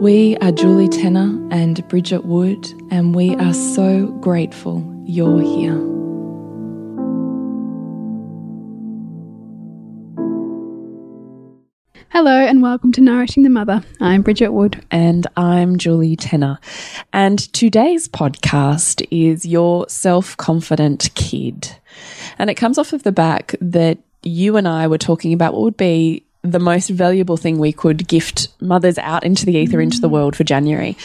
We are Julie Tenner and Bridget Wood, and we are so grateful you're here. Hello and welcome to Nourishing the Mother. I'm Bridget Wood. And I'm Julie Tenner. And today's podcast is Your Self Confident Kid. And it comes off of the back that you and I were talking about what would be the most valuable thing we could gift mothers out into the ether, into the mm. world for January.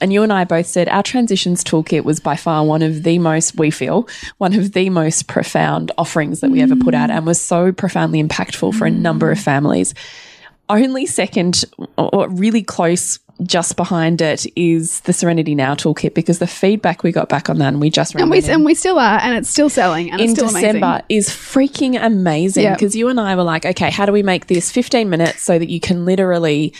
And you and I both said our transitions toolkit was by far one of the most, we feel, one of the most profound offerings that we ever put out mm. and was so profoundly impactful for a number of mm. families. Only second, or really close just behind it is the Serenity Now toolkit because the feedback we got back on that and we just ran And we, and we still are, and it's still selling, and in it's still December amazing. is freaking amazing Yep. because you and I were like, okay, how do we make this 15 minutes so that you can literally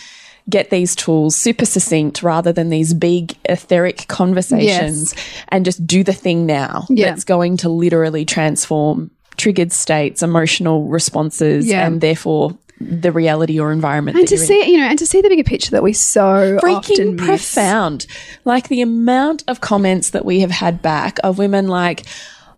get these tools super succinct rather than these big etheric conversations and just do the thing now Yeah. that's going to literally transform triggered states, emotional responses, Yeah. and therefore the reality or environment And to you're in see, you know, and to see the bigger picture that we so freaking often miss. profound. Like the amount of comments that we have had back of women like,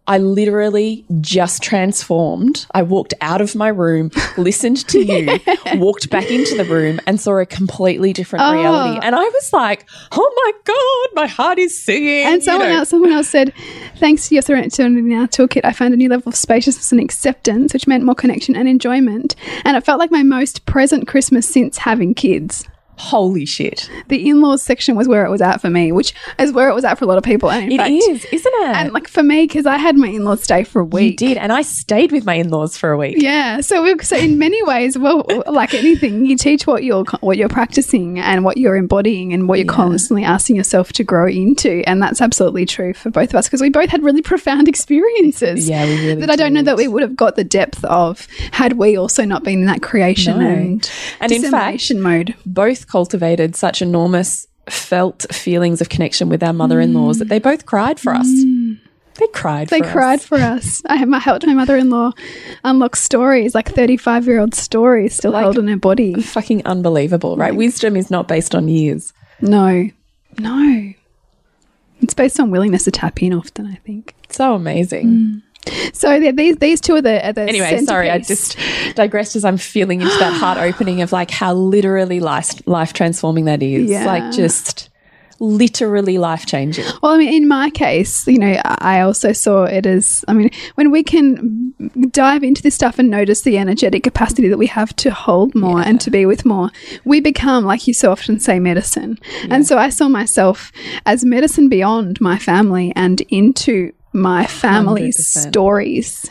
I literally just transformed. I walked out of my room, listened to you, walked back into the room, and saw a completely different Oh. reality. And I was like, oh my God, my heart is singing. And you someone know. else, someone else said, "Thanks to your Serenity Now toolkit, I found a new level of spaciousness and acceptance, which meant more connection and enjoyment. And it felt like my most present Christmas since having kids." Holy shit. The in-laws section was where it was at for me, which is where it was at for a lot of people. And in It fact, is, isn't it? and like for me, because I had my in-laws stay for a you week. did. And I stayed with my in laws for a week. Yeah, so we, so in many ways, well, like anything, you teach what you're what you're practicing and what you're embodying and what you're constantly asking yourself to grow into, and that's absolutely true for both of us because we both had really profound experiences. Yeah, we really that I don't know that we would have got the depth of had we also not been in that creation No. and And in fact, mode. both cultivated such enormous felt feelings of connection with our mother-in-laws that they mm. both cried for us. Mm. They cried They for cried us. for us. I, I helped my mother-in-law unlock stories, like thirty-five-year-old stories, still held in her body. Fucking unbelievable, right? Wisdom is not based on years. No, no. It's based on willingness to tap in often, I think. So amazing. Mm. So these these two are the, are the Anyway, sorry, I just digressed as I'm feeling into that heart opening of like how literally life life transforming that is. Yeah. Like just literally life changing. Well, I mean, in my case, you know, I also saw it as, I mean, when we can dive into this stuff and notice the energetic capacity that we have to hold more and to be with more, we become, like you so often say, medicine. And so I saw myself as medicine beyond my family and into my family's 100%. stories.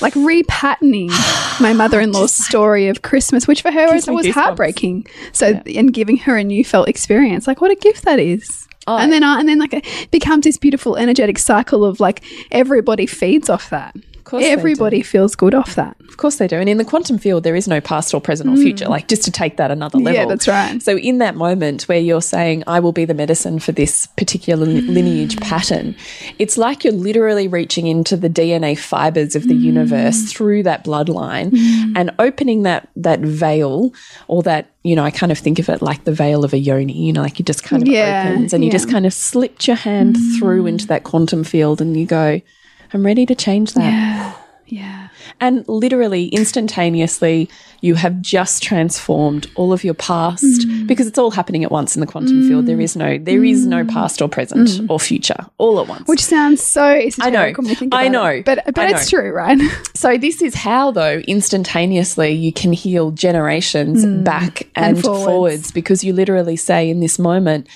Like repatterning my mother in law's story of Christmas, which for her was, was heartbreaking. So, and giving her a new felt experience. Like, what a gift that is. Oh. and then, uh, and then, like, it becomes this beautiful energetic cycle of like everybody feeds off that. Course everybody feels good off that. Of course they do. And in the quantum field, there is no past or present or future. Like just to take that another level. Mm. Yeah, that's right. So in that moment where you're saying, I will be the medicine for this particular Mm. lineage pattern, it's like you're literally reaching into the DNA fibers of the Mm. universe through that bloodline and opening that that veil or that, you know, I kind of think of it like the veil of a yoni, you know, like it just kind of Yeah, opens and you just kind of slipped your hand through into that quantum field and you go, I'm ready to change that. Yeah. Yeah. And literally, instantaneously, you have just transformed all of your past Mm. because it's all happening at once in the quantum field. There is no, there is no past or present or future, all at once. Mm. Which sounds so esoteric know. when we think I know. it. But but I it's true, right? so this is how, though, instantaneously you can heal generations back Mm. And and, forwards. forwards. because you literally say in this moment.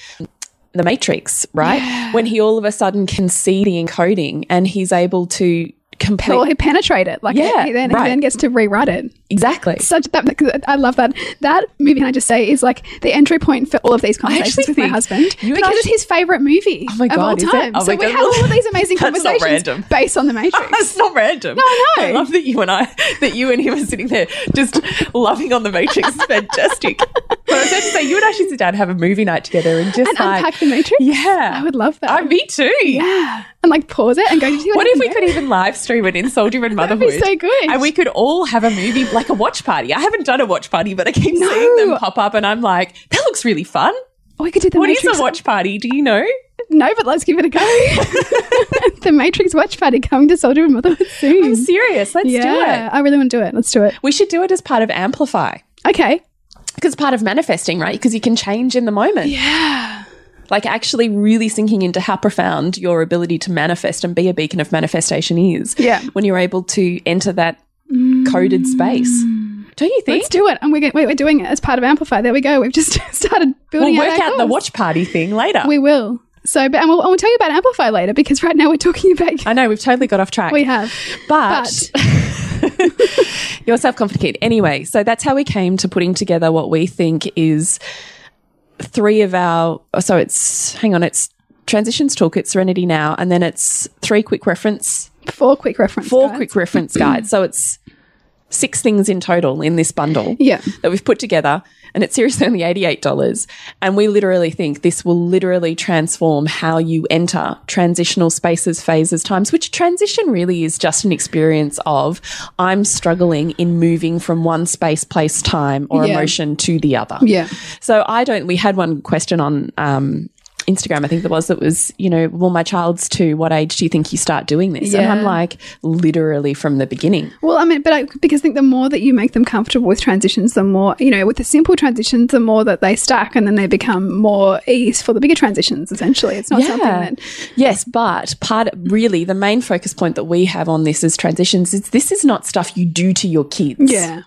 The Matrix, right? When he all of a sudden can see the encoding and he's able to complete. Or he penetrate it. Like Yeah, he then, right. he then gets to rewrite it. exactly. Such that I love that. That movie, can I just say, is like the entry point for all of these conversations with my husband because I it's his favorite movie Oh my of all time. Oh so we God. have all of these amazing conversations random. based on the Matrix. That's not random. No, I know. I love that you and I, that you and him are sitting there just loving on the Matrix. It's fantastic. But I was about to say, you and I should sit down and have a movie night together and just and like, unpack the Matrix. yeah, I would love that. Oh, me too. yeah, and like pause it and go. "Do you see What if we could even live stream it in Soldier and That'd be Motherhood? so good. And we could all have a movie, like a watch party. I haven't done a watch party, but I keep No. seeing them pop up and I'm like, that looks really fun. Or we could do the What is Matrix. a watch party? Do you know? No, but let's give it a go. the Matrix watch party coming to Soldier and Motherhood soon. I'm serious. Let's yeah, do it. I really want to do it. Let's do it. We should do it as part of Amplify. Okay. because part of manifesting, right? Because you can change in the moment. Yeah. Like actually really sinking into how profound your ability to manifest and be a beacon of manifestation is. Yeah. When you're able to enter that coded space. Mm. Don't you think? Let's do it. And we're, we're doing it as part of Amplify. There we go. We've just started building. we'll work our out the watch party thing later. We will. So, but, and we'll, and we'll tell you about Amplify later because right now we're talking about. I know we've totally got off track. we have. but, you're self-complicated anyway so that's how we came to putting together what we think is three of our oh, so it's hang on it's transitions toolkit serenity now and then it's three quick reference Four quick reference. four guides. quick reference guides so it's six things in total in this bundle Yeah. that we've put together and it's seriously only $88 and we literally think this will literally transform how you enter transitional spaces phases times which transition really is just an experience of i'm struggling in moving from one space place time or Yeah. emotion to the other Yeah. so i don't we had one question on um Instagram, I think there was that was, you know, well, my child's two. What age do you think you start doing this? And I'm like, literally from the beginning. Well, I mean, but I, because I think the more that you make them comfortable with transitions, the more, you know, with the simple transitions, the more that they stack and then they become more ease for the bigger transitions, essentially. It's not something that. Yes, but part really the main focus point that we have on this as transitions is this is not stuff you do to your kids. Yeah.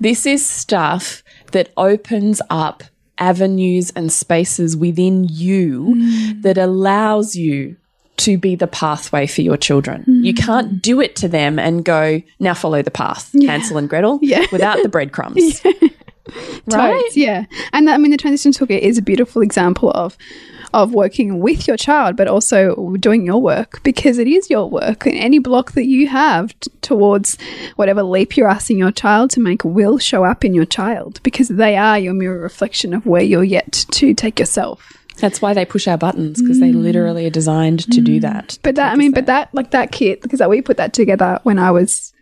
This is stuff that opens up avenues and spaces within you Mm. that allows you to be the pathway for your children. You Mm. can't do it to them and go, now follow the path, Hansel and Gretel, Yeah. without the breadcrumbs. Right? Totes, yeah. And that, I mean, the transition toolkit is a beautiful example of of working with your child, but also doing your work because it is your work. And any block that you have t- towards whatever leap you're asking your child to make will show up in your child because they are your mirror reflection of where you're yet to take yourself. That's why they push our buttons because they literally are designed to do that. Mm. But that, I mean, but that, like that kit, because we put that together when I was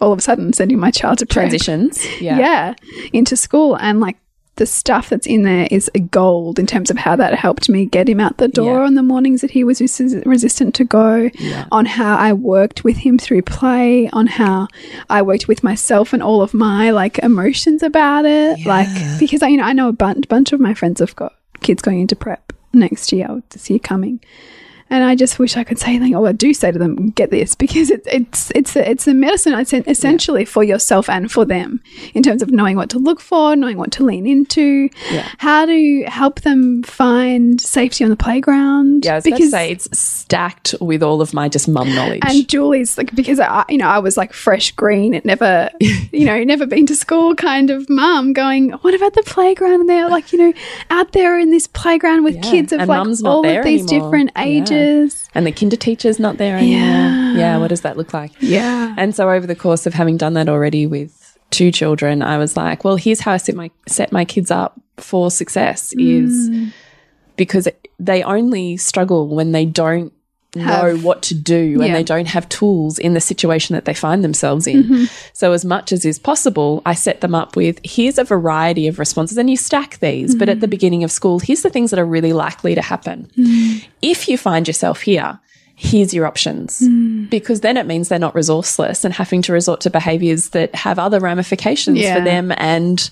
all of a sudden sending my child to prep. transitions. Yeah. yeah, into school. And like the stuff that's in there is gold in terms of how that helped me get him out the door Yeah. on the mornings that he was resi- resistant to go, on how I worked with him through play, on how I worked with myself and all of my like emotions about it. Like, because I, you know, I know a bunch, bunch of my friends have got kids going into prep next year, this year coming. And I just wish I could say, like, oh, I do say to them, get this because it's it's it's a, it's a medicine essentially for yourself and for them in terms of knowing what to look for, knowing what to lean into, Yeah. how to help them find safety on the playground. Yeah, I was about to say it's stacked with all of my just mum knowledge. and Julie's like because I, you know, I was like fresh green, it never, you know, never been to school kind of mum going, what about the playground? And they're like, you know, out there in this playground with Yeah, kids of and like all of these anymore. different ages teachers. And the kinder teacher's not there anymore. Yeah. yeah, what does that look like? Yeah. And so over the course of having done that already with two children, I was like, well, here's how I set my set my kids up for success is mm. because they only struggle when they don't know what to do and Yeah. Mm-hmm. they don't have tools in the situation that they find themselves in. So as much as is possible, I set them up with here's a variety of responses and you stack these, but Mm-hmm. at the beginning of school, here's the things that are really likely to happen. Mm. If you find yourself here, here's your options Mm. because then it means they're not resourceless and having to resort to behaviors that have other ramifications Yeah. for them and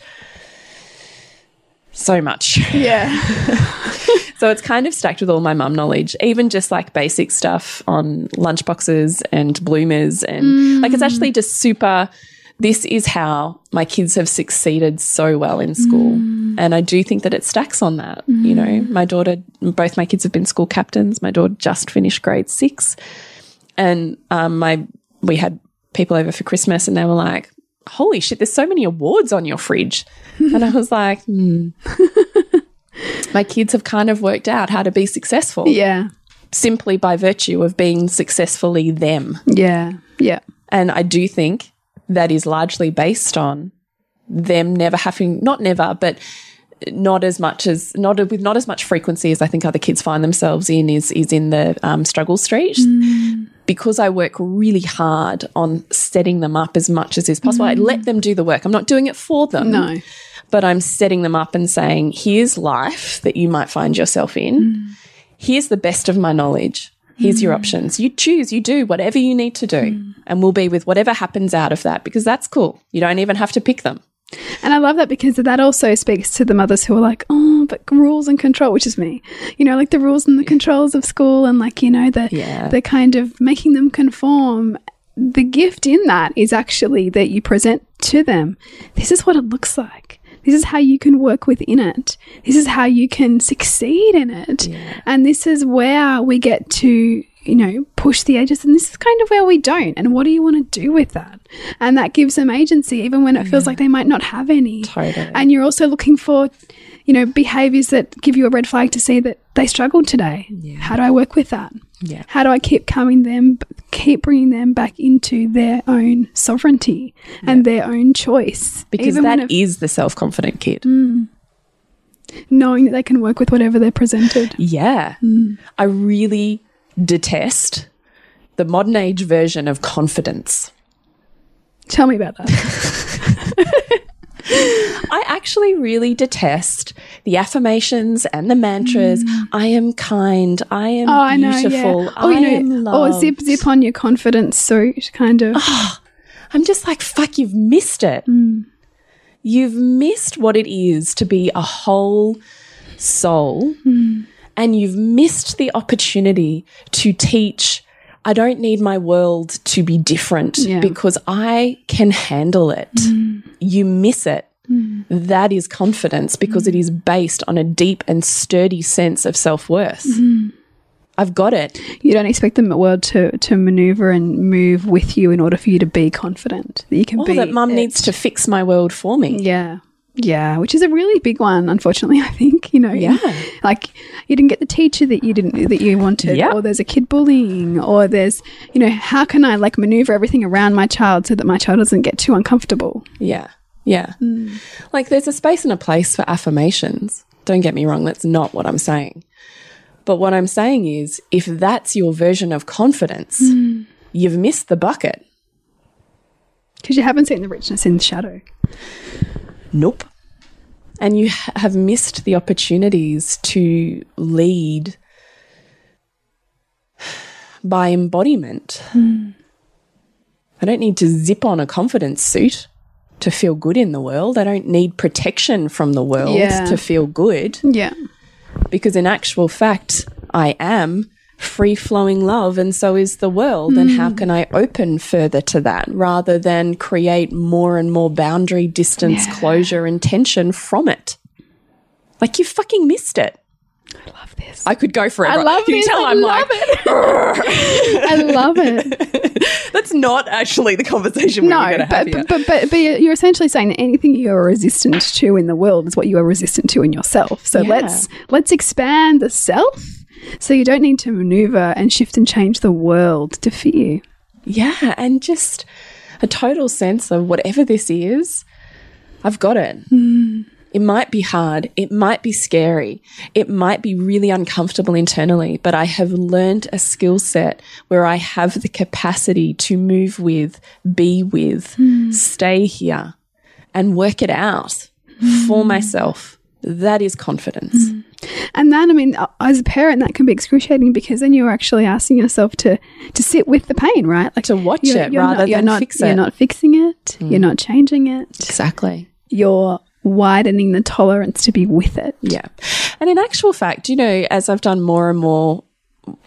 so much. Yeah. So it's kind of stacked with all my mum knowledge, even just like basic stuff on lunchboxes and bloomers. And like it's actually just super. This is how my kids have succeeded so well in school. And I do think that it stacks on that. You know, my daughter, both my kids have been school captains. My daughter just finished grade six. And um, my we had people over for Christmas and they were like, holy shit, there's so many awards on your fridge. and I was like, hmm. my kids have kind of worked out how to be successful Yeah. simply by virtue of being successfully them. Yeah. Yeah. And I do think that is largely based on them never having, not never, but not as much as not with not as much frequency as I think other kids find themselves in is is in the um, struggle street. Because I work really hard on setting them up as much as is possible. I let them do the work. I'm not doing it for them. No. But I'm setting them up and saying, here's life that you might find yourself in. Here's the best of my knowledge. Here's your mm. options. You choose, you do whatever you need to do. Mm. And we'll be with whatever happens out of that because that's cool. You don't even have to pick them. And I love that because that also speaks to the mothers who are like, oh, but rules and control, which is me. You know, like the rules and the controls of school and like, you know, the Yeah. the kind of making them conform. The gift in that is actually that you present to them, this is what it looks like. This is how you can work within it. This is how you can succeed in it. And this is where we get to, you know, push the edges. And this is kind of where we don't. And what do you want to do with that? And that gives them agency, even when it feels like they might not have any. Totally. And you're also looking for, you know, behaviors that give you a red flag to see that they struggled today. Yeah. How do I work with that? Yeah. How do I keep coming them, keep bringing them back into their own sovereignty and their own choice? Because Even that is the self confident kid. Mm. knowing that they can work with whatever they're presented. Yeah. Mm. I really detest the modern age version of confidence. Tell me about that. I actually really detest the affirmations and the mantras. I am kind. I am Mm. oh, I know. beautiful. Yeah. Oh, I you am know, or loved. zip zip on your confidence suit, kind of. I'm just like, fuck, you've missed it. Mm. You've missed what it is to be a whole soul. Mm. And you've missed the opportunity to teach. I don't need my world to be different Yeah. because I can handle it. Mm. You miss it. Mm. That is confidence because it mm. is based on a deep and sturdy sense of self worth. I've got it. You don't expect the world to to maneuver and move with you in order for you to be confident that you can Or be. that mum needs to fix my world for me. Yeah. Yeah, which is a really big one, unfortunately, I think, you know. Yeah. Like you didn't get the teacher that you didn't that you wanted, Yeah. or there's a kid bullying, or there's you know, how can I like maneuver everything around my child so that my child doesn't get too uncomfortable? Yeah. Yeah. Mm. Like there's a space and a place for affirmations. Don't get me wrong, that's not what I'm saying. But what I'm saying is if that's your version of confidence, mm. you've missed the bucket. Because you haven't seen the richness in the shadow. Nope. And you have missed the opportunities to lead by embodiment. Hmm. I don't need to zip on a confidence suit to feel good in the world. I don't need protection from the world Yeah. to feel good Yeah. because, in actual fact, I am free flowing love, and so is the world. And how hmm. can I open further to that rather than create more and more boundary, distance, closure, and tension from it? Like you fucking missed it. I love this. I could go forever. I love you this. tell I I'm love like, it. I love it. that's not actually the conversation we were No, going to have but, here. but, but, but you're essentially saying that anything you are resistant to in the world is what you are resistant to in yourself. So Yeah. let's let's expand the self So you don't need to maneuver and shift and change the world to fit you. Yeah, and just a total sense of whatever this is, I've got it. Hmm. It might be hard. It might be scary. It might be really uncomfortable internally, but I have learned a skill set where I have the capacity to move with, be with, hmm. stay here, and work it out hmm. for myself. That is confidence. And that, I mean, uh, as a parent, that can be excruciating because then you're actually asking yourself to to sit with the pain, right? Like To watch you're- it you're rather not, you're than not, fix You're not fixing it. You're not changing it. Exactly. You're widening the tolerance to be with it. Yeah. And in actual fact, you know, as I've done more and more,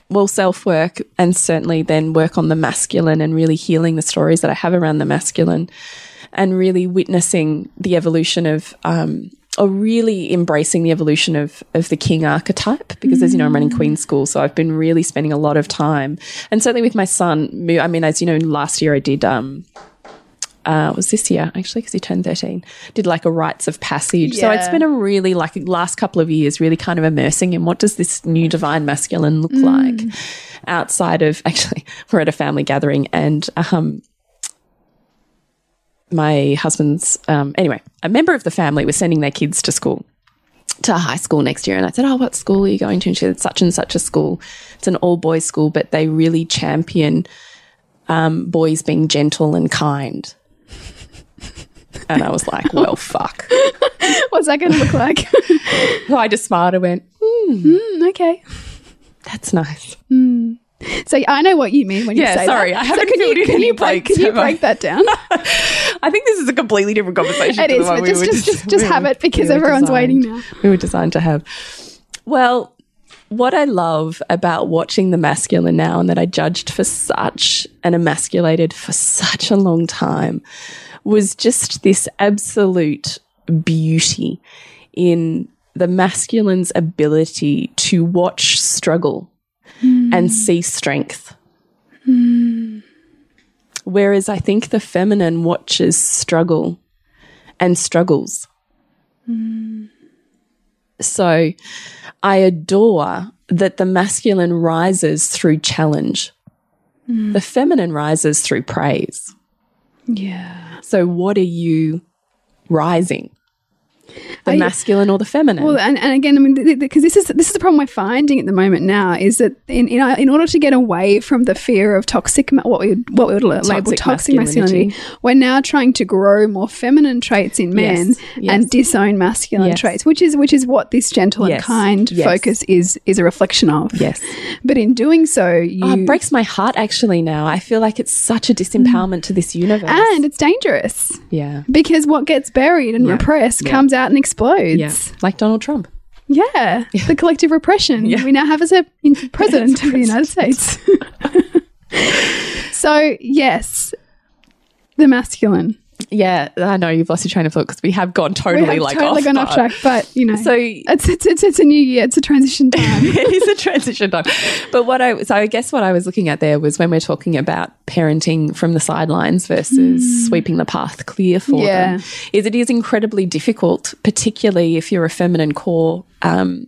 well, self work and certainly then work on the masculine and really healing the stories that I have around the masculine and really witnessing the evolution of, um, or really embracing the evolution of of the king archetype because as you know I'm running queen school so I've been really spending a lot of time. And certainly with my son I mean as you know last year I did um uh, was this year actually because he turned 13 did like a rites of passage. So it's Yeah. been a really like last couple of years really kind of immersing in what does this new divine masculine look like outside of actually we're at a family gathering and um my husband's um anyway a member of the family was sending their kids to school to high school next year and I said, Oh, what school are you going to? And she said, such and such a school. It's an all boys school, but they really champion um, boys being gentle and kind. And I was like, well, fuck. What's that going to look like? So I just smiled and went, Mm, okay. that's nice. So I know what you mean when Yeah, you say sorry, that. I haven't so can you, can any you break, blanks, can you break that down? I think this is a completely different conversation. it one but we just, just, just, we have it because we everyone's waiting now. we were designed to have. Well, what I love about watching the masculine now and that I judged for such and emasculated for such a long time was just this absolute beauty in the masculine's ability to watch struggle and see strength. Whereas I think the feminine watches struggle and struggles. So I adore that the masculine rises through challenge. The feminine rises through praise. Yeah. So what are you rising? The you- masculine or the feminine? Well, and, and again, I mean, because this is this is the problem we're finding at the moment now is that in in, uh, in order to get away from the fear of toxic, what we would, what we would label Toxic toxic masculinity. masculinity, we're now trying to grow more feminine traits in men Yes, yes. and disown masculine Yes. traits, which is which is what this gentle and kind focus is is a reflection of. yes. But in doing so, you Oh, it breaks my heart actually now. I feel like it's such a disempowerment to this universe. and it's dangerous yeah. because what gets buried and Yeah. repressed Yeah. comes out and explodes. Yeah. Like Donald Trump. Yeah, the collective repression Yeah. we now have as a in- president of the United States. so yes, the masculine. Yeah, I know you've lost your train of thought because we have gone totally have like totally off, gone off track, but you know, So it's, it's it's it's a new year. It's a transition time. it is a transition time. But what I so I guess what I was looking at there was when we're talking about parenting from the sidelines versus sweeping the path clear for. Yeah. them, is it is incredibly difficult, particularly if you're a feminine core. Um,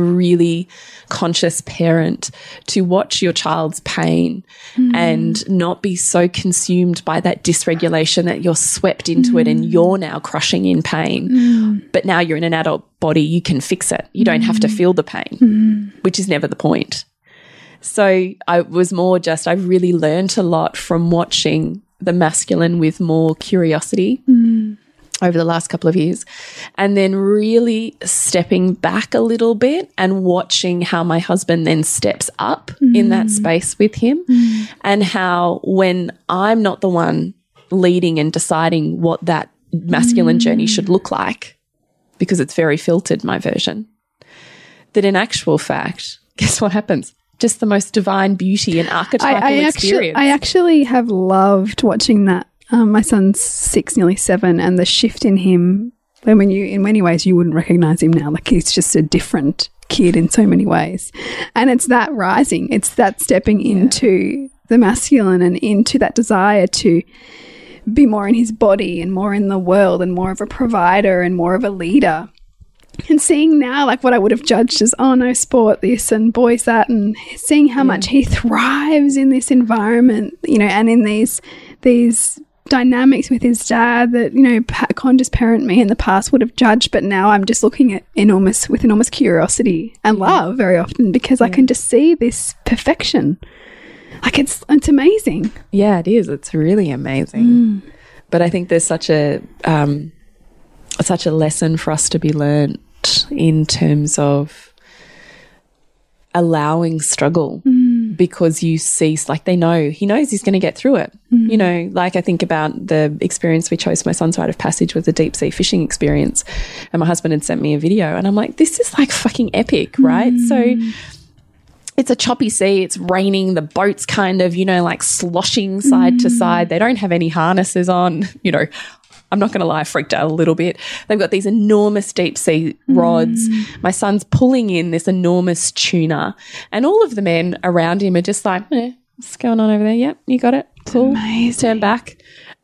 really conscious parent to watch your child's pain mm. and not be so consumed by that dysregulation that you're swept into it and mm. you're now crushing in pain. Mm. But now you're in an adult body, you can fix it. You don't have to feel the pain, which is never the point. So I was more just, I really learned a lot from watching the masculine with more curiosity over the last couple of years. And then really stepping back a little bit and watching how my husband then steps up in that mm. space with him mm. and how when I'm not the one leading and deciding what that masculine journey mm. should look like, because it's very filtered, my version, that in actual fact, guess what happens? Just the most divine beauty and archetypal I, I actually, experience. I actually have loved watching that. Um, my son's six, nearly seven, and the shift in him. And when you, in many ways, you wouldn't recognize him now. Like he's just a different kid in so many ways. And it's that rising. It's that stepping into the masculine and into that desire to be more in his body and more in the world and more of a provider and more of a leader. and seeing now like what I would have judged as oh no sport this and boys that and seeing how much he thrives in this environment you know and in these these dynamics with his dad that you know conscious parent me in the past would have judged but now I'm just looking at enormous with enormous curiosity and love very often because I can just see this perfection. Like it's it's amazing. Yeah, it is. It's really amazing. But I think there's such a um, such a lesson for us to be learnt in terms of allowing struggle because you cease like they know he knows he's going to get through it mm-hmm. you know like i think about the experience we chose for my son's rite of passage was a deep sea fishing experience and my husband had sent me a video and i'm like this is like fucking epic right mm-hmm. so it's a choppy sea. It's raining. The boat's kind of, you know, like sloshing side to mm-hmm. side. They don't have any harnesses on. You know, I'm not going to lie, I freaked out a little bit. They've got these enormous deep sea rods. My son's pulling in this enormous tuna, and all of the men around him are just like, eh, what's going on over there? Yep, you got it. Cool. Turn back.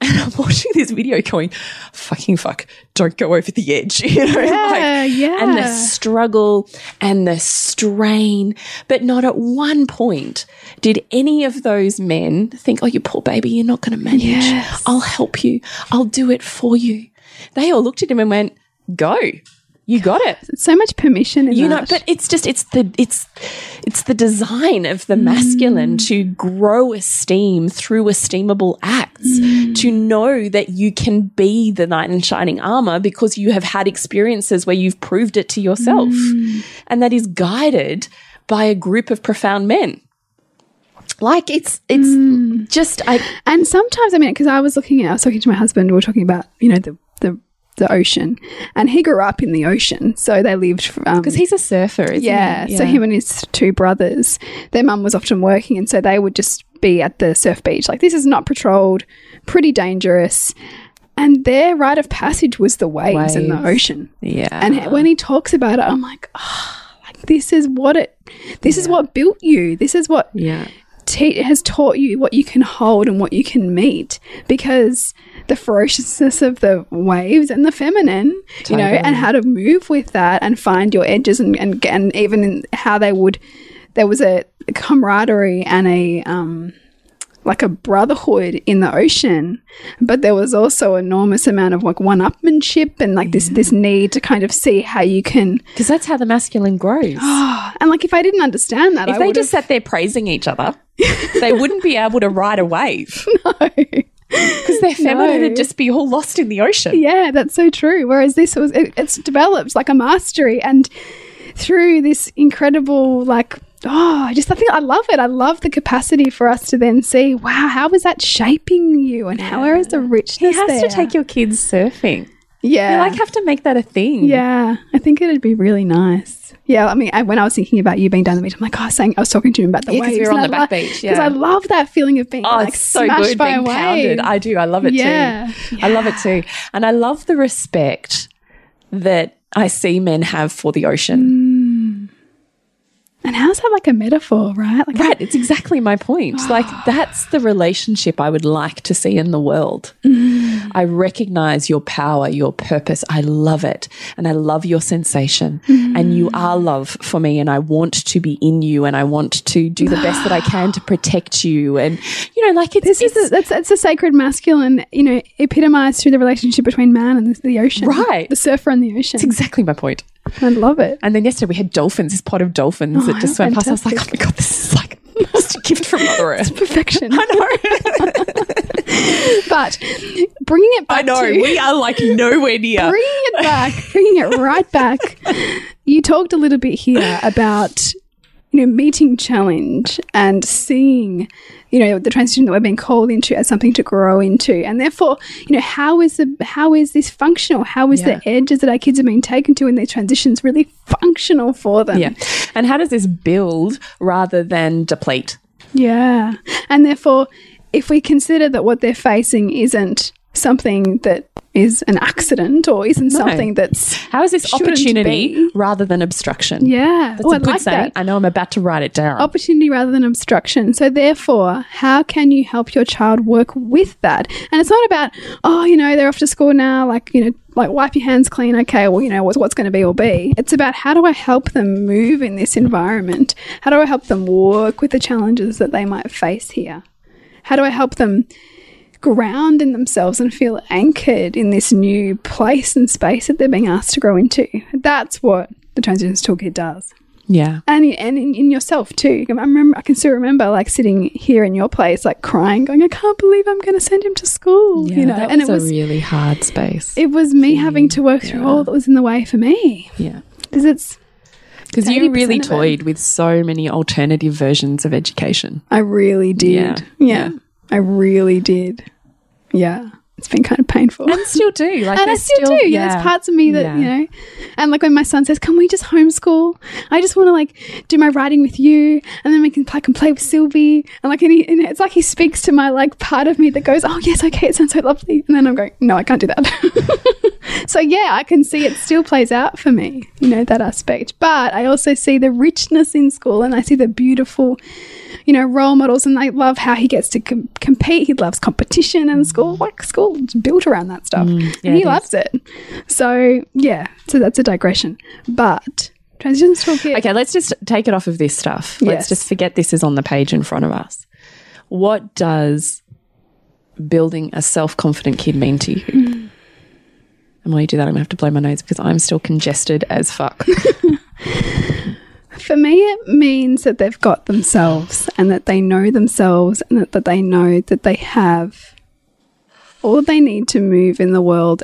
And I'm watching this video going, fucking fuck, don't go over the edge. You know, Yeah, yeah. And the struggle and the strain. But not at one point did any of those men think, oh, you poor baby, you're not going to manage. Yes. I'll help you. I'll do it for you. They all looked at him and went, go. You got it. so much permission in You know, but it's just it's the it's it's the design of the masculine mm. to grow esteem through esteemable acts, mm. to know that you can be the knight in shining armor because you have had experiences where you've proved it to yourself. Mm. And that is guided by a group of profound men. Like it's it's just I And sometimes, I mean, because I was looking at, I was talking to my husband, we were talking about, you know, the, the, the ocean. And he grew up in the ocean. So they lived. Um, because he's a surfer, isn't yeah, he? So him and his two brothers, their mum was often working. And so they would just be at the surf beach. Like, this is not patrolled, pretty dangerous. And their rite of passage was the waves, in the ocean. Yeah. And when he talks about it, I'm like, oh, like this is what it, this is what built you. This is what yeah. Te- has taught you what you can hold and what you can meet because the ferociousness of the waves and the feminine, you know, and how to move with that and find your edges and and, and even in how they would, there was a camaraderie and a um like a brotherhood in the ocean, but there was also enormous amount of like one-upmanship and like this this need to kind of see how you can. Because that's how the masculine grows. And like if I didn't understand that, If I they just sat there praising each other, they wouldn't be able to ride a wave because their feminine No. would just be all lost in the ocean. Yeah, that's so true. Whereas this was, it, it's developed like a mastery, and through this incredible, like, oh, I just, I think I love it. I love the capacity for us to then see, wow, how is that shaping you, and how where is the richness? He has there? to take your kids surfing. yeah, You like have to make that a thing. yeah. I think it'd be really nice. Yeah, I mean, I, when I was thinking about you being down the beach, I'm like, oh, I was saying I was talking to him about the Yeah, waves. we were on the I back beach, because yeah. I love that feeling of being Oh, like it's so smashed good by being pounded. I do. I love it Yeah, too. I love it too. And I love the respect that I see men have for the ocean. And how's that like a metaphor, right? Like, Right. It's exactly my point. like, that's the relationship I would like to see in the world. Mm. I recognize your power, your purpose. I love it. And I love your sensation. Mm. And you are love for me. And I want to be in you. And I want to do the best that I can to protect you. And, you know, like it's, This is a, that's that's a sacred masculine, you know, epitomized through the relationship between man and the, the ocean, Right. The surfer and the ocean. it's exactly my point. I love it. And then yesterday we had dolphins, this pod of dolphins that just how swam past. I was like, oh my God, this is like a gift from Mother Earth. Perfection. I know. but bringing it back I know. to We are like nowhere near. bringing it back, bringing it right back. You talked a little bit here about you know meeting challenge and seeing you know the transition that we're being called into as something to grow into, and therefore you know how is the how is this functional? How is Yeah. the edges that our kids are being taken to in their transitions really functional for them? Yeah. And how does this build rather than deplete? Yeah. And therefore, if we consider that what they're facing isn't something that is an accident or isn't something that's How is this opportunity be. rather than obstruction? yeah. That's Oh, a I good like saying. that. I know I'm about to write it down. opportunity rather than obstruction. So, therefore, how can you help your child work with that? And it's not about, oh, you know, they're off to school now, like, you know, like wipe your hands clean. Okay, well, you know, what's, what's going to be will be. It's about how do I help them move in this environment? How do I help them work with the challenges that they might face here? How do I help them ground in themselves and feel anchored in this new place and space that they're being asked to grow into? That's what the Transitions Toolkit does yeah. and and in, in yourself too. I remember, I can still remember like sitting here in your place, like crying, going, "I can't believe I'm going to send him to school." Yeah, you know, that and it was a really hard space. it was me having to work through all that was in the way for me yeah. because it's. Because you really toyed with so many alternative versions of education. I really did. Yeah, Yeah, yeah. I really did. Yeah, it's been kind of painful. And still do. Like and I there's still, do. Yeah, there's parts of me that Yeah. you know, and like when my son says, "Can we just homeschool?" I just want to like do my writing with you, and then we can I can play with Sylvie, and like and, he, and it's like he speaks to my like part of me that goes, "Oh yes, okay, it sounds so lovely," and then I'm going, "No, I can't do that." so yeah, I can see it still plays out for me, you know that aspect, but I also see the richness in school, and I see the beautiful you know, role models, and I love how he gets to com- compete. He loves competition and school. Mm. Like school built around that stuff, mm. yeah, and he it loves it. So yeah, so that's a digression. But transitions toolkit. Okay, let's just take it off of this stuff. Yes. Let's just forget this is on the page in front of us. What does building a self confident kid mean to you? Mm. And while you do that, I'm going to have to blow my nose because I'm still congested as fuck. For me, it means that they've got themselves and that they know themselves and that, that they know that they have all they need to move in the world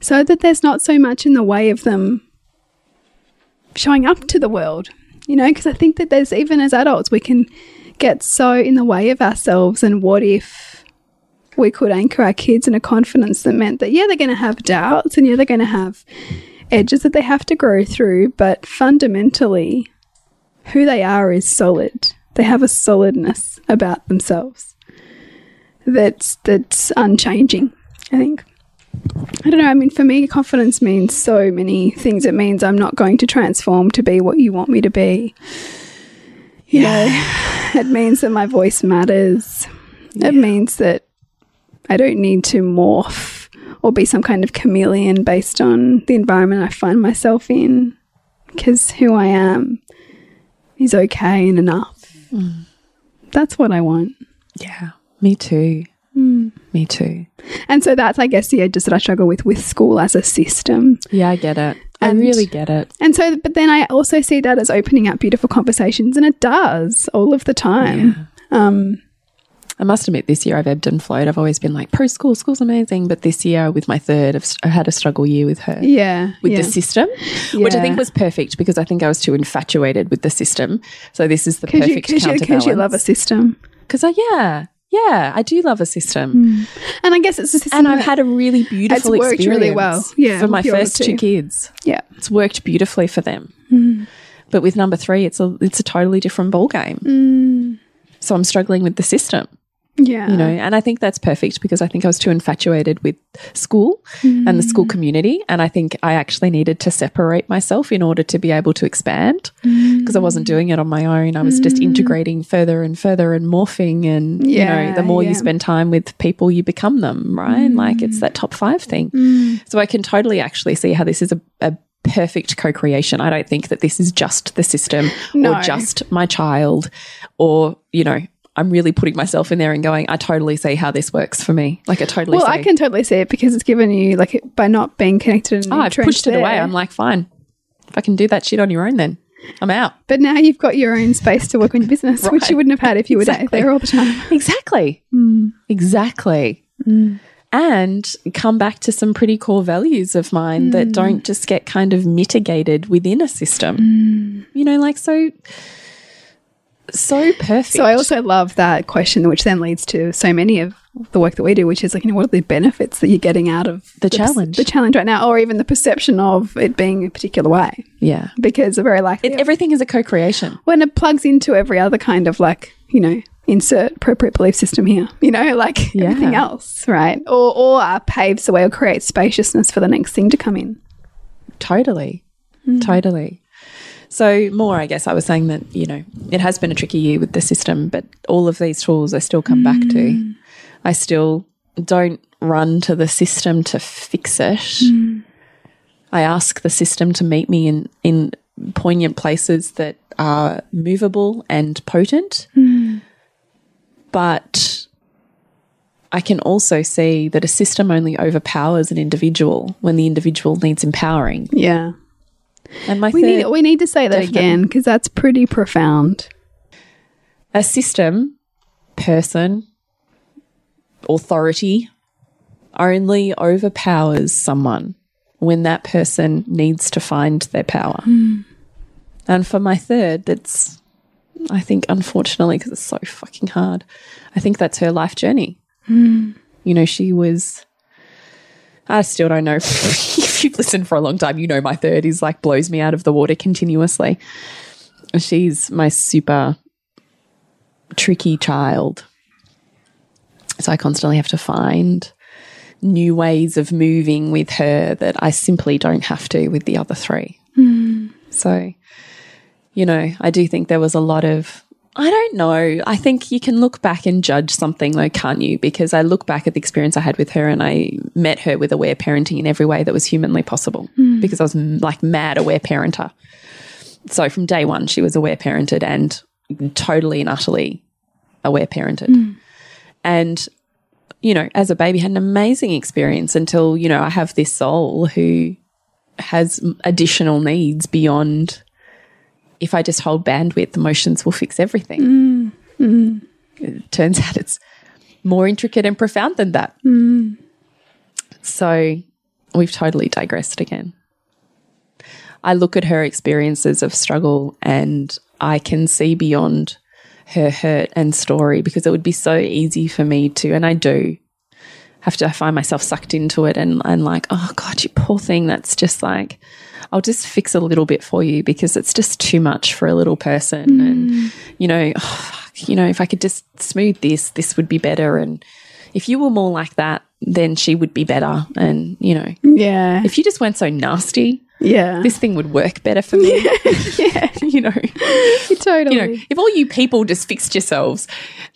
so that there's not so much in the way of them showing up to the world. You know, because I think that there's even as adults, we can get so in the way of ourselves. And what if we could anchor our kids in a confidence that meant that, yeah, they're going to have doubts and yeah, they're going to have edges that they have to grow through, but fundamentally, who they are is solid. They have a solidness about themselves that's that's unchanging. I think. I don't know. I mean, for me, confidence means so many things. It means I'm not going to transform to be what you want me to be. You know, it means that my voice matters. It means that I don't need to morph or be some kind of chameleon based on the environment I find myself in, because who I am is okay and enough. That's what I want. yeah, me too. Hmm. Me too. And so that's, I guess, the edges that I struggle with with school as a system. Yeah, I get it. I really get it. And so, but then I also see that as opening up beautiful conversations, and it does all of the time. Um, I must admit, this year I've ebbed and flowed. I've always been like, pro school, school's amazing. But this year, with my third, I've, I had a struggle year with her. yeah, with yeah. the system, which I think was perfect because I think I was too infatuated with the system. So this is the because you, perfect you, 'cause counterbalance. you love a system, Because I, yeah, yeah, I do love a system, and I guess it's a system. and I've had a really beautiful it's worked experience. really well. Yeah, for my first two kids, yeah, it's worked beautifully for them. Hmm. But with number three, it's a it's a totally different ball game. Hmm. So I'm struggling with the system. Yeah, you know and i think that's perfect because i think i was too infatuated with school and the school mm. community and i think i actually needed to separate myself in order to be able to expand because i wasn't mm. doing it on my own. I was just mm. integrating further and further and morphing and you know the more yeah. you spend time with people you become them right? Like it's that top five thing. So i can totally actually see how this is a, a perfect co-creation. I don't think that this is just the system No. or just my child or you know I'm really putting myself in there and going, I totally see how this works for me. Like I totally Well, see. I can totally see it because it's given you like by not being connected. And oh, I've pushed it there, away. I'm like, fine. If I can do that shit on your own, then I'm out. but now you've got your own space to work on your business, which you wouldn't have had if you were there all the time. Exactly. Hmm. Exactly. Hmm. And come back to some pretty core values of mine that hmm. don't just get kind of mitigated within a system. You know, like so, so perfect. So I also love that question, which then leads to so many of the work that we do, which is like, you know, what are the benefits that you're getting out of The challenge. the challenge right now, or even the perception of it being a particular way, yeah. because very likely It, everything is a co creation. when it plugs into every other kind of like, you know, insert appropriate belief system here, you know, like Yeah. everything else, right? Or, or uh, paves the way or creates spaciousness for the next thing to come in. Totally. Totally. So, more, I guess I was saying that, you know, it has been a tricky year with the system, but all of these tools I still come back to. Mm. I still don't run to the system to fix it. Mm. I ask the system to meet me in, in poignant places that are movable and potent. Mm. But I can also see that a system only overpowers an individual when the individual needs empowering. Yeah. And my We third, need, we need to say that Definitely. again because that's pretty profound. a system, person, authority only overpowers someone when that person needs to find their power. Hmm. And for my third, that's, I think, unfortunately, because it's so fucking hard, I think that's her life journey. Hmm. You know, she was. I still don't know. if you've listened for a long time, you know my third is like blows me out of the water continuously. She's my super tricky child. So I constantly have to find new ways of moving with her that I simply don't have to with the other three. Hmm. So, you know, I do think there was a lot of, I don't know. I think you can look back and judge something though, can't you? Because I look back at the experience I had with her and I met her with aware parenting in every way that was humanly possible because I was mm, like mad aware parenter. So from day one, she was aware parented and totally and utterly aware parented. And, you know, as a baby, had an amazing experience until, you know, I have this soul who has additional needs beyond if I just hold bandwidth, the emotions will fix everything. It turns out it's more intricate and profound than that. So we've totally digressed again. I look at her experiences of struggle and I can see beyond her hurt and story because it would be so easy for me to, and I do have to find myself sucked into it and, and like, oh God, you poor thing. That's just like, I'll just fix a little bit for you because it's just too much for a little person. Mm. And, you know, oh, you know, if I could just smooth this, this would be better. And if you were more like that, then she would be better. And, you know, Yeah. if you just weren't so nasty, yeah. this thing would work better for me. yeah. you know, totally. you know, if all you people just fixed yourselves,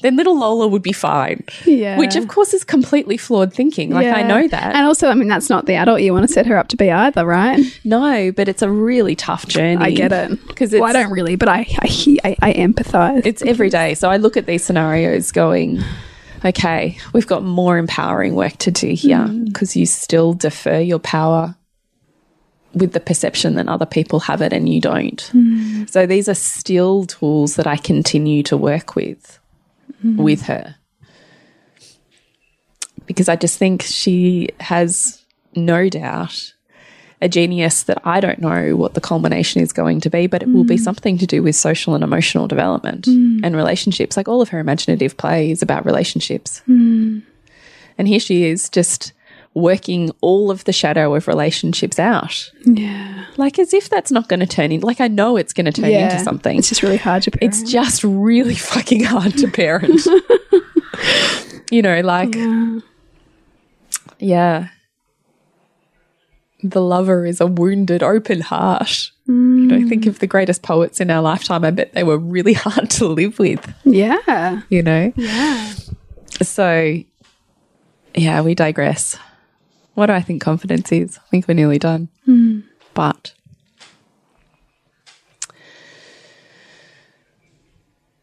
then little Lola would be fine. Yeah. Which, of course, is completely flawed thinking. Like, I know that. And also, I mean, that's not the adult you want to set her up to be either, right? no, but it's a really tough journey. I get it. Because Well, I don't really, but I I, I, I empathize. it's every day. So I look at these scenarios going, okay, we've got more empowering work to do here mm. because you still defer your power with the perception that other people have it and you don't. Mm. So these are still tools that I continue to work with mm. with her. Because I just think she has no doubt a genius that I don't know what the culmination is going to be, but it will be mm. something to do with social and emotional development and relationships. Like all of her imaginative play is about relationships. And here she is just working all of the shadow of relationships out. yeah. Like as if that's not going to turn in like I know it's going to turn Yeah. into something. It's just really hard to parent. It's just really fucking hard to parent. you know, like yeah. The lover is a wounded, open heart. You know, think of the greatest poets in our lifetime. I bet they were really hard to live with, yeah. you know? Yeah. So, yeah, we digress. What do I think confidence is? I think we're nearly done. Hmm. But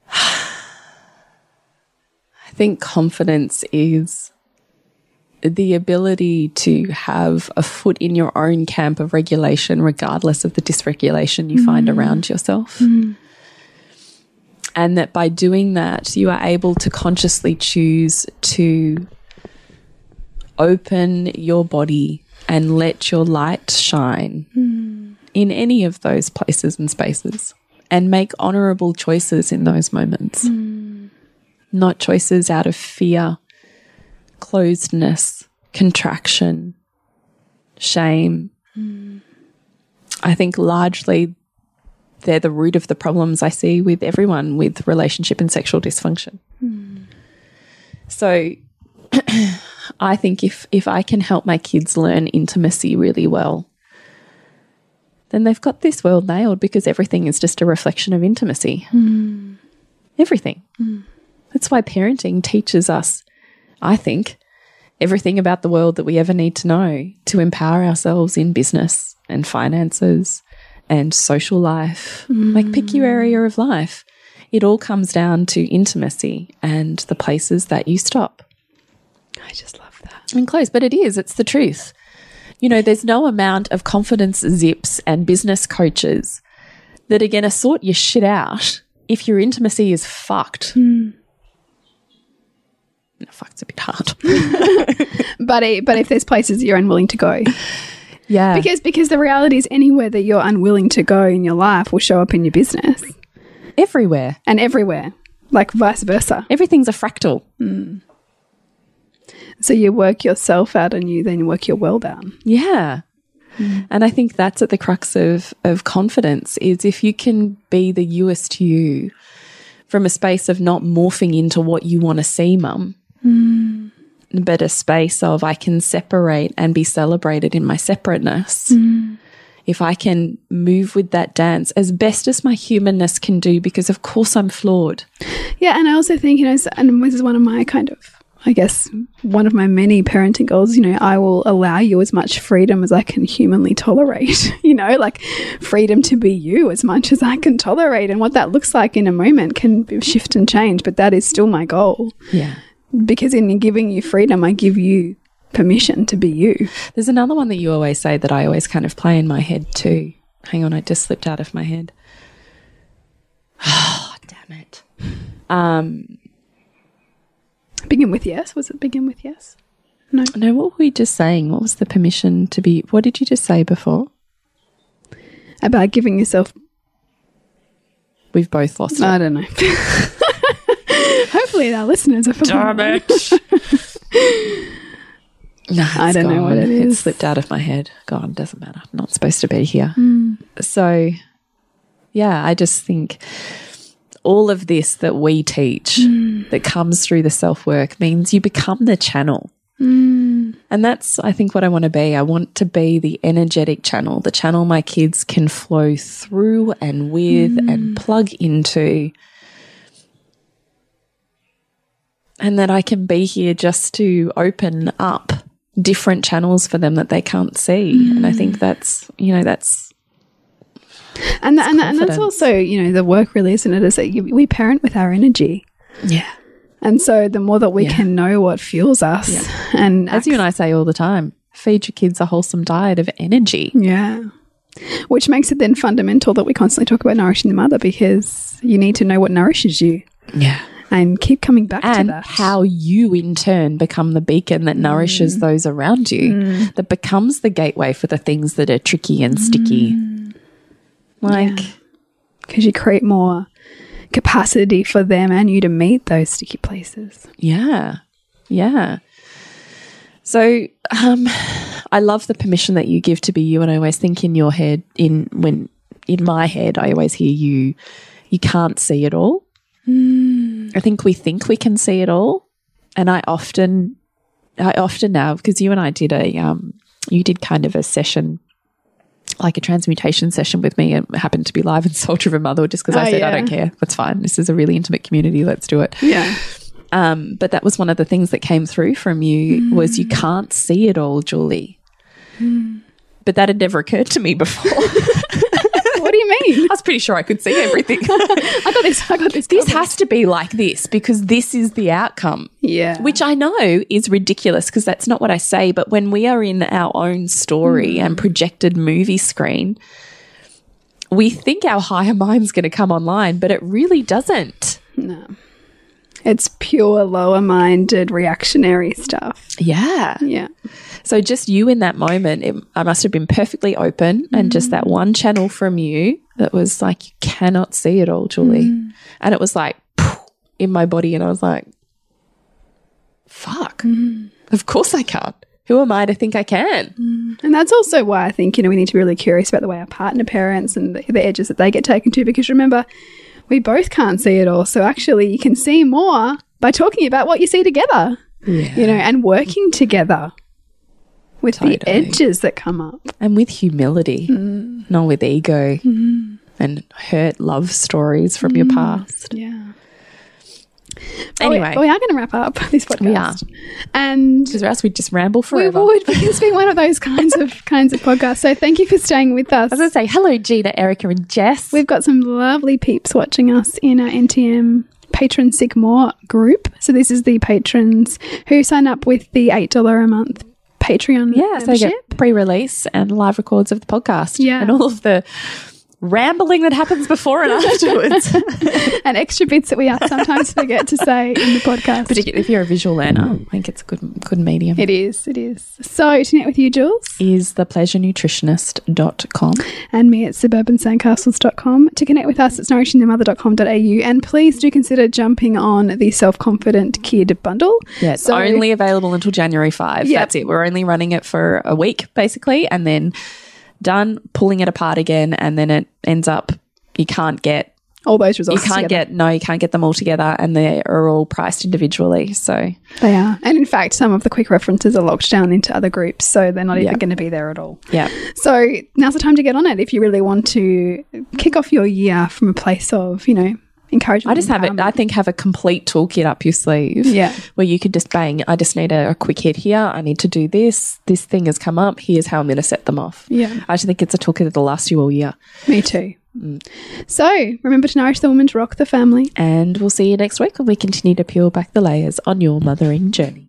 I think confidence is the ability to have a foot in your own camp of regulation, regardless of the dysregulation you find hmm. around yourself. Hmm. And that by doing that, you are able to consciously choose to open your body and let your light shine hmm. in any of those places and spaces and make honorable choices in those moments. Hmm. Not choices out of fear, closedness, contraction, shame. Hmm. I think largely they're the root of the problems I see with everyone with relationship and sexual dysfunction. So I think if if I can help my kids learn intimacy really well, then they've got this world nailed because everything is just a reflection of intimacy. Hmm. Everything. Hmm. That's why parenting teaches us, I think, everything about the world that we ever need to know to empower ourselves in business and finances and social life. Like, pick your area hmm. of life. It all comes down to intimacy and the places that you stop I just love that. and close. But it is, it's the truth. You know, there's no amount of confidence zips and business coaches that are going to sort your shit out if your intimacy is fucked. Hmm. No, fucked's a bit hard. But it, but if there's places you're unwilling to go, Yeah. because because the reality is anywhere that you're unwilling to go in your life will show up in your business everywhere. and everywhere, like vice versa. Everything's a fractal. Hmm. So you work yourself out, and you then work your world out. Yeah. Hmm. And I think that's at the crux of of confidence is if you can be the youest you from a space of not morphing into what you want to see, mum, hmm. but a space of I can separate and be celebrated in my separateness. Hmm. If I can move with that dance as best as my humanness can do, because of course I'm flawed. Yeah, and I also think you know, and this is one of my kind of, I guess, one of my many parenting goals. You know, I will allow you as much freedom as I can humanly tolerate. You know, like freedom to be you as much as I can tolerate, and what that looks like in a moment can shift and change. But that is still my goal Yeah. because in giving you freedom, I give you permission to be you. There's another one that you always say that I always kind of play in my head too. Hang on, I just slipped out of my head. Oh, damn it. Um, Begin with yes. Was it begin with yes? No. no, what were we just saying? What was the permission to be? What did you just say before? About giving yourself. We've both lost it. I don't know. Hopefully, our listeners are familiar. No, I it's don't know what gone. it It is. slipped out of my head. God, doesn't matter. I'm not supposed to be here. Hmm. So, yeah, I just think all of this that we teach Hmm. that comes through the self work means you become the channel. Hmm. And that's, I think, what I want to be. I want to be the energetic channel, the channel my kids can flow through and with Hmm. and plug into. And that I can be here just to open up different channels for them that they can't see. And I think that's, you know, that's And, that, and, that, and that's also, you know, the work really, isn't it? Is that you, we parent with our energy. Yeah. And so the more that we Yeah. can know what fuels us and As you and I say all the time, feed your kids a wholesome diet of energy. Yeah. Which makes it then fundamental that we constantly talk about nourishing the mother because you need to know what nourishes you Yeah. and keep coming back to that. how you in turn become the beacon that nourishes mm. those around you, mm. that becomes the gateway for the things that are tricky and sticky. Mm. Like, Because you create more capacity for them and you to meet those sticky places. Yeah. Yeah. So um I love the permission that you give to be you and I always think in your head in when in my head I always hear you you can't see it all. I think we think we can see it all and I often I often now because you and I did a um you did kind of a session like a transmutation session with me. It happened to be live in Soul Driven Mother just because I Oh, said, I don't care. That's fine. This is a really intimate community. Let's do it. Yeah. Um, but that was one of the things that came through from you was you can't see it all, Julie. But that had never occurred to me before. I you mean? was pretty sure I could see everything. I got this. I got this. this covered. has to be like this because this is the outcome. Yeah. Which I know is ridiculous because that's not what I say. But when we are in our own story hmm. and projected movie screen, we think our higher mind's going to come online, but it really doesn't. no. It's pure lower minded reactionary stuff. Yeah. Yeah. So just you in that moment, it, I must have been perfectly open and just that mm. one channel from you that was like, you cannot see it all, Julie. Mm. And it was like in my body. And I was like, fuck, mm. of course I can't. Who am I to think I can? And that's also why I think, you know, we need to be really curious about the way our partner parents and the, the edges that they get taken to. Because remember, we both can't see it all. So actually, you can see more by talking about what you see together, Yeah. you know, and working together with the edges that come up. and with humility, mm. not with ego mm. and hurt love stories from your mm. past. Yeah. Oh, but Anyway. but we, are going to wrap up this podcast. We are. And Because else we'd just ramble we forever. would, because it's been one of those kinds of kinds of podcasts. So thank you for staying with us. I was going to say, hello, Gina, Erica, and Jess. We've got some lovely peeps watching us in our NTM Patron Sick More group. So this is the patrons who sign up with the eight dollar a month Patreon yeah, so they get pre-release and live records of the podcast. Yeah. And all of the rambling that happens before and afterwards. and extra bits that we sometimes forget to say in the podcast. Particularly if you're a visual learner, I think it's a good good medium. It is, it is. So to net with you, Jules, is thepleasurenutritionist.com. and me at suburbansandcastles.com. To connect with us, it's nourishingthemother.com.au. And please do consider jumping on the Self Confident Kid bundle. Yeah, it's So- only available until January 5. Yep. That's it. We're only running it for a week, basically, and then done pulling it apart again. And then it ends up, you can't get, All those results. you can't together. get, no, you can't get them all together. And they are all priced individually. So, They are. And in fact, some of the quick references are locked down into other groups, so they're not even going to be there at all. yeah. So now's the time to get on it if you really want to kick off your year from a place of, you know, encouragement. I just have it. I think, have a complete toolkit up your sleeve. Yeah. Where you could just bang, I just need a, a quick hit here. I need to do this. This thing has come up. Here's how I'm going to set them off. Yeah. I just think it's a toolkit that'll last you all year. Me too. Mm. So remember to nourish the woman to rock the family. And we'll see you next week when we continue to peel back the layers on your mothering journey.